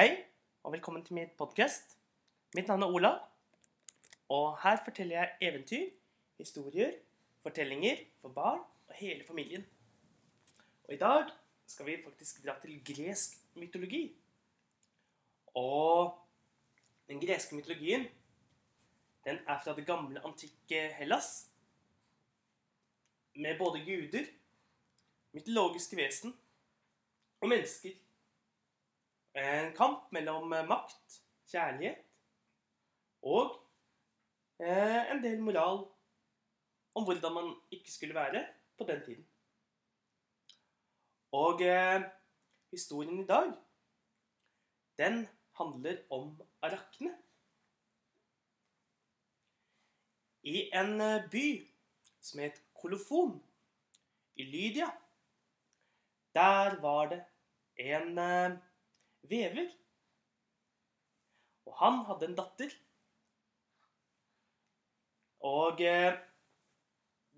Hei, og velkommen til mitt podkast. Mitt navn er Ola, og her forteller jeg eventyr, historier, fortellinger for barn og hele familien. Og i dag skal vi faktisk dra til gresk mytologi. Og den greske mytologien, den er fra det gamle, antikke Hellas. Med både guder, mytologiske vesen og mennesker. En kamp mellom makt, kjærlighet og eh, en del moral om hvordan man ikke skulle være på den tiden. Og eh, historien i dag, den handler om Arakne. I en eh, by som het Kolofon i Lydia, der var det en eh, vever. Og han hadde en datter. Og eh,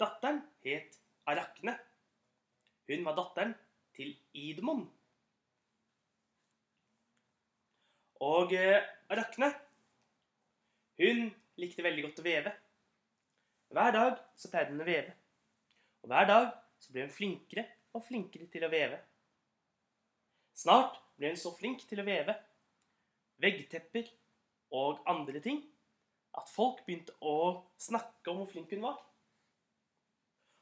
datteren het Arakne. Hun var datteren til Idmon. Og eh, Arakne, hun likte veldig godt å veve. Hver dag så pleide hun å veve. Og hver dag så ble hun flinkere og flinkere til å veve. Snart ble hun så flink til å veve veggtepper og andre ting at folk begynte å snakke om hvor flink hun var.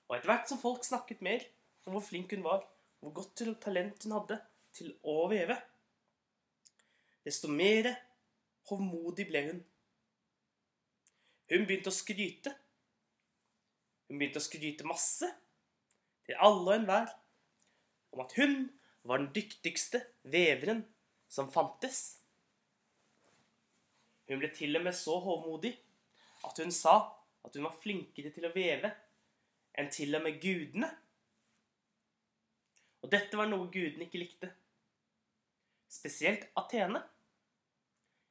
Og etter hvert som folk snakket mer om hvor flink hun var, hvor godt talent hun hadde til å veve, desto mer hovmodig ble hun. Hun begynte å skryte. Hun begynte å skryte masse til alle og enhver om at hun var den dyktigste veveren som fantes. Hun ble til og med så hovmodig at hun sa at hun var flinkere til å veve enn til og med gudene. Og dette var noe gudene ikke likte. Spesielt Atene,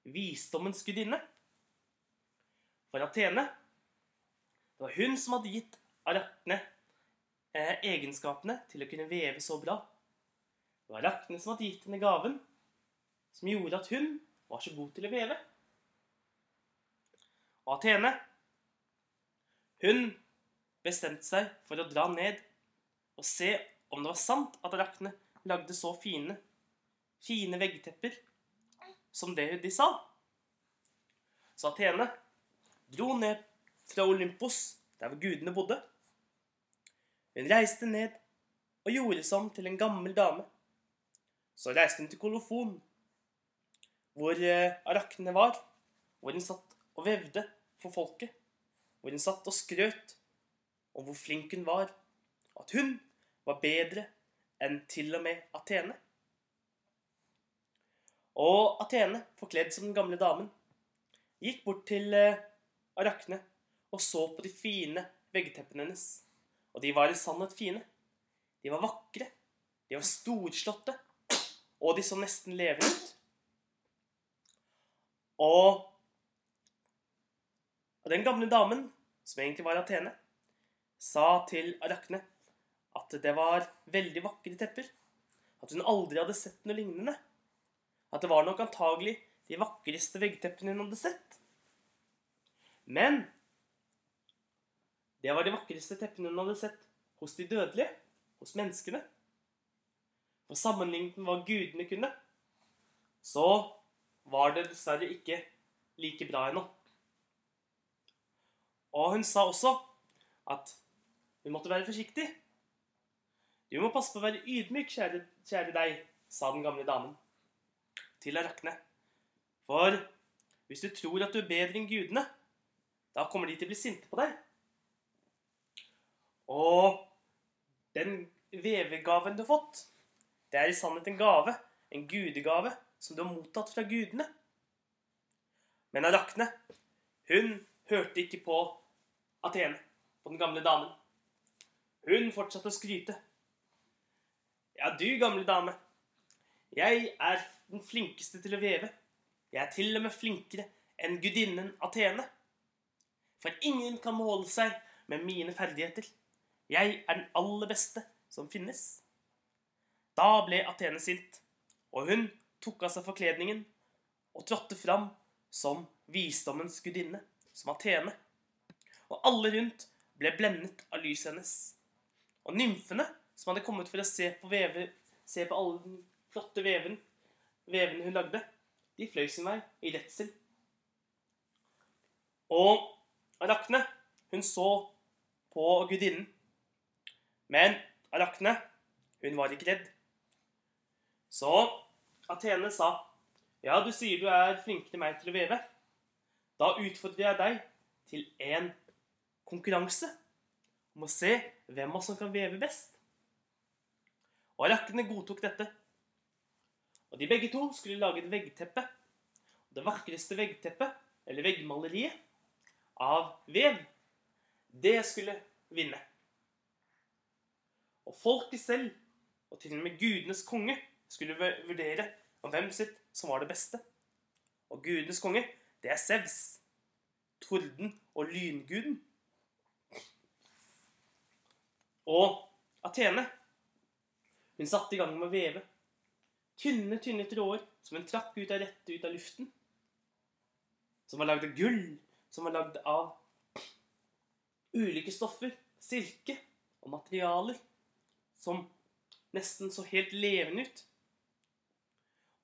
visdommens gudinne. For Atene, det var hun som hadde gitt Aratne eh, egenskapene til å kunne veve så bra. Det var Rakne som hadde gitt henne gaven som gjorde at hun var så god til å veve. Og Atene, hun bestemte seg for å dra ned og se om det var sant at Rakne lagde så fine, fine veggtepper som det de sa. Så Atene dro ned fra Olympos, der hvor gudene bodde. Hun reiste ned og gjorde som til en gammel dame. Så reiste hun til Kolofon, hvor Arakne var, hvor hun satt og vevde for folket, hvor hun satt og skrøt om hvor flink hun var, og at hun var bedre enn til og med Atene. Og Atene, forkledd som den gamle damen, gikk bort til Arakne og så på de fine veggteppene hennes. Og de var i sannhet fine. De var vakre, de var storslåtte, og de så nesten levende ut. Og den gamle damen, som egentlig var Atene, sa til Arakne at det var veldig vakre tepper. At hun aldri hadde sett noe lignende. At det var nok antagelig de vakreste veggteppene hun hadde sett. Men det var de vakreste teppene hun hadde sett hos de dødelige, hos menneskene. For sammenlignet med hva gudene kunne, så var det dessverre ikke like bra ennå. Og hun sa også at hun måtte være forsiktig. Du må passe på å være ydmyk, kjære, kjære deg, sa den gamle damen til Arakne. For hvis du tror at du er bedre enn gudene, da kommer de til å bli sinte på deg. Og den vevegaven du har fått, det er i sannhet en gave, en gudegave, som du har mottatt fra gudene. Men Arakne, hun hørte ikke på Atene, på den gamle damen. Hun fortsatte å skryte. Ja, du gamle dame, jeg er den flinkeste til å veve. Jeg er til og med flinkere enn gudinnen Atene. For ingen kan måle seg med mine ferdigheter. Jeg er den aller beste som finnes. Da ble Atene sint, og hun tok av seg forkledningen og trådte fram som visdommens gudinne, som Atene. Og alle rundt ble blendet av lyset hennes. Og nymfene, som hadde kommet for å se på, vever, se på alle den flotte veven, vevene hun lagde, de fløy sin vei i redsel. Og Arakne, hun så på gudinnen. Men Arakne, hun var ikke redd. Så Atene sa, ja, du sier du er flinkere enn meg til å veve. Da utfordrer jeg deg til en konkurranse om å se hvem av oss som kan veve best. Og Rakkene godtok dette. Og de begge to skulle lage et veggteppe. Det vakreste veggteppet, eller veggmaleriet, av vev, det skulle vinne. Og folket selv, og til og med gudenes konge, skulle vurdere om hvem sitt som var det beste. Og gudenes konge, det er Sevs, torden og lynguden. Og Atene. hun satte i gang med å veve. Tynne, tynne tråder som hun trakk ut av rette ut av luften. Som var lagd av gull, som var lagd av ulike stoffer, silke og materialer som nesten så helt levende ut.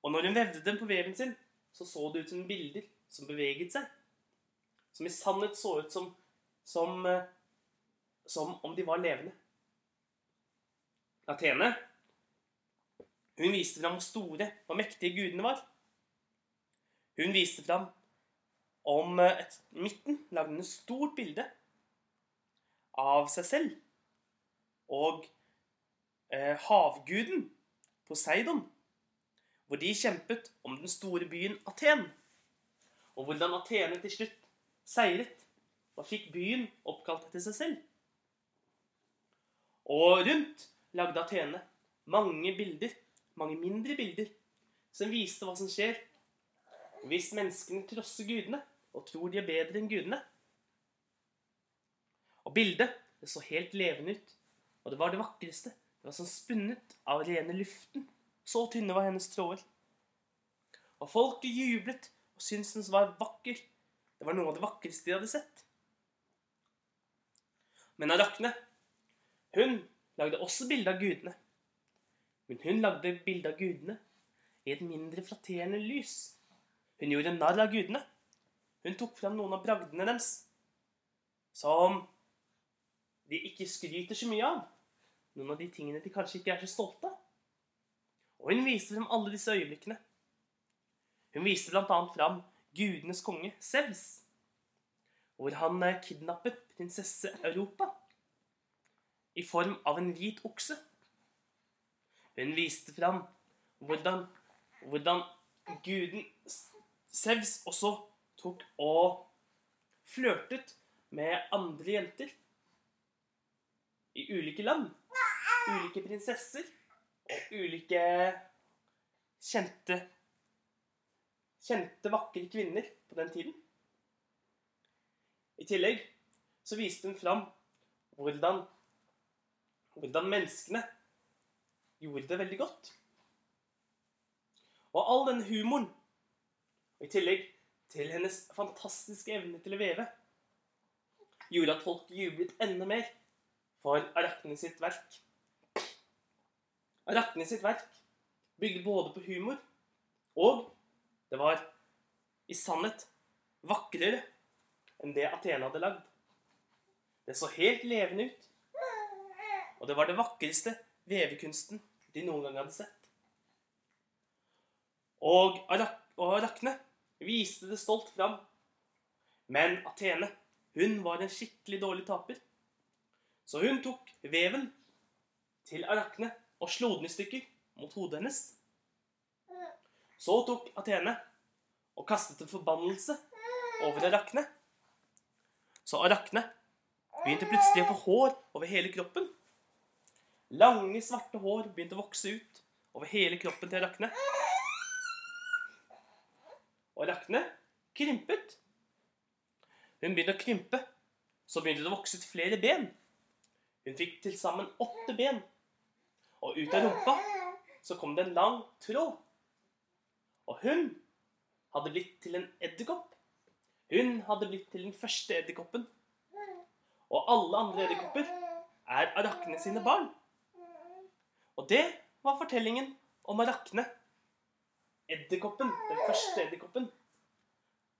Og når hun vevde dem på veven sin, så så det ut som bilder som beveget seg. Som i sannhet så ut som, som, eh, som om de var levende. Athene hun viste fram hvor store og mektige gudene var. Hun viste fram om eh, et, midten lagde hun et stort bilde av seg selv og eh, havguden Poseidon, hvor de kjempet om den store byen Aten, og hvordan Atene til slutt seiret og fikk byen oppkalt etter seg selv. Og rundt lagde Atene mange bilder, mange mindre bilder, som viste hva som skjer hvis menneskene trosser gudene og tror de er bedre enn gudene. Og bildet det så helt levende ut, og det var det vakreste. Det var som spunnet av rene luften. Så tynne var hennes tråder. Og folket jublet og syntes den var vakker. Det var noe av det vakreste de hadde sett. Men Arakne, hun lagde også bilde av gudene. Men hun lagde bilde av gudene i et mindre flatterende lys. Hun gjorde narr av gudene. Hun tok fram noen av bragdene deres som de ikke skryter så mye av. Noen av de tingene de kanskje ikke er så stolte av. Og hun viste frem alle disse øyeblikkene. Hun viste bl.a. fram gudenes konge, Sevs, hvor han kidnappet prinsesse Europa i form av en hvit okse. Hun viste fram hvordan, hvordan guden Sevs også tok og flørtet med andre jenter i ulike land. Ulike prinsesser og ulike kjente Kjente, vakre kvinner på den tiden. I tillegg så viste hun fram hvordan, hvordan menneskene gjorde det veldig godt. Og all den humoren, og i tillegg til hennes fantastiske evne til å veve, gjorde at folk jublet enda mer for Arachne sitt verk. Arachne sitt verk bygde både på humor, og det var i sannhet vakrere enn det Athena hadde lagd. Det så helt levende ut, og det var det vakreste vevekunsten de noen gang hadde sett. Og Arakne viste det stolt fram. Men Athene, hun var en skikkelig dårlig taper. Så hun tok veven til Arakne og slo den i stykker mot hodet hennes. Så tok Athene og kastet en forbannelse over Arakne. Så Arakne begynte plutselig å få hår over hele kroppen. Lange, svarte hår begynte å vokse ut over hele kroppen til Arakne og Arakne krympet. Hun begynte å krympe. Så begynte det å vokse ut flere ben. Hun fikk til sammen åtte ben. Og ut av rumpa så kom det en lang tråd. Og hun hadde blitt til en edderkopp. Hun hadde blitt til den første edderkoppen. Og alle andre edderkopper er Arakne sine barn. Og det var fortellingen om Arakne. Edderkoppen, den første edderkoppen.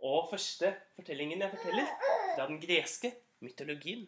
Og første fortellingen jeg forteller fra den greske mytologien.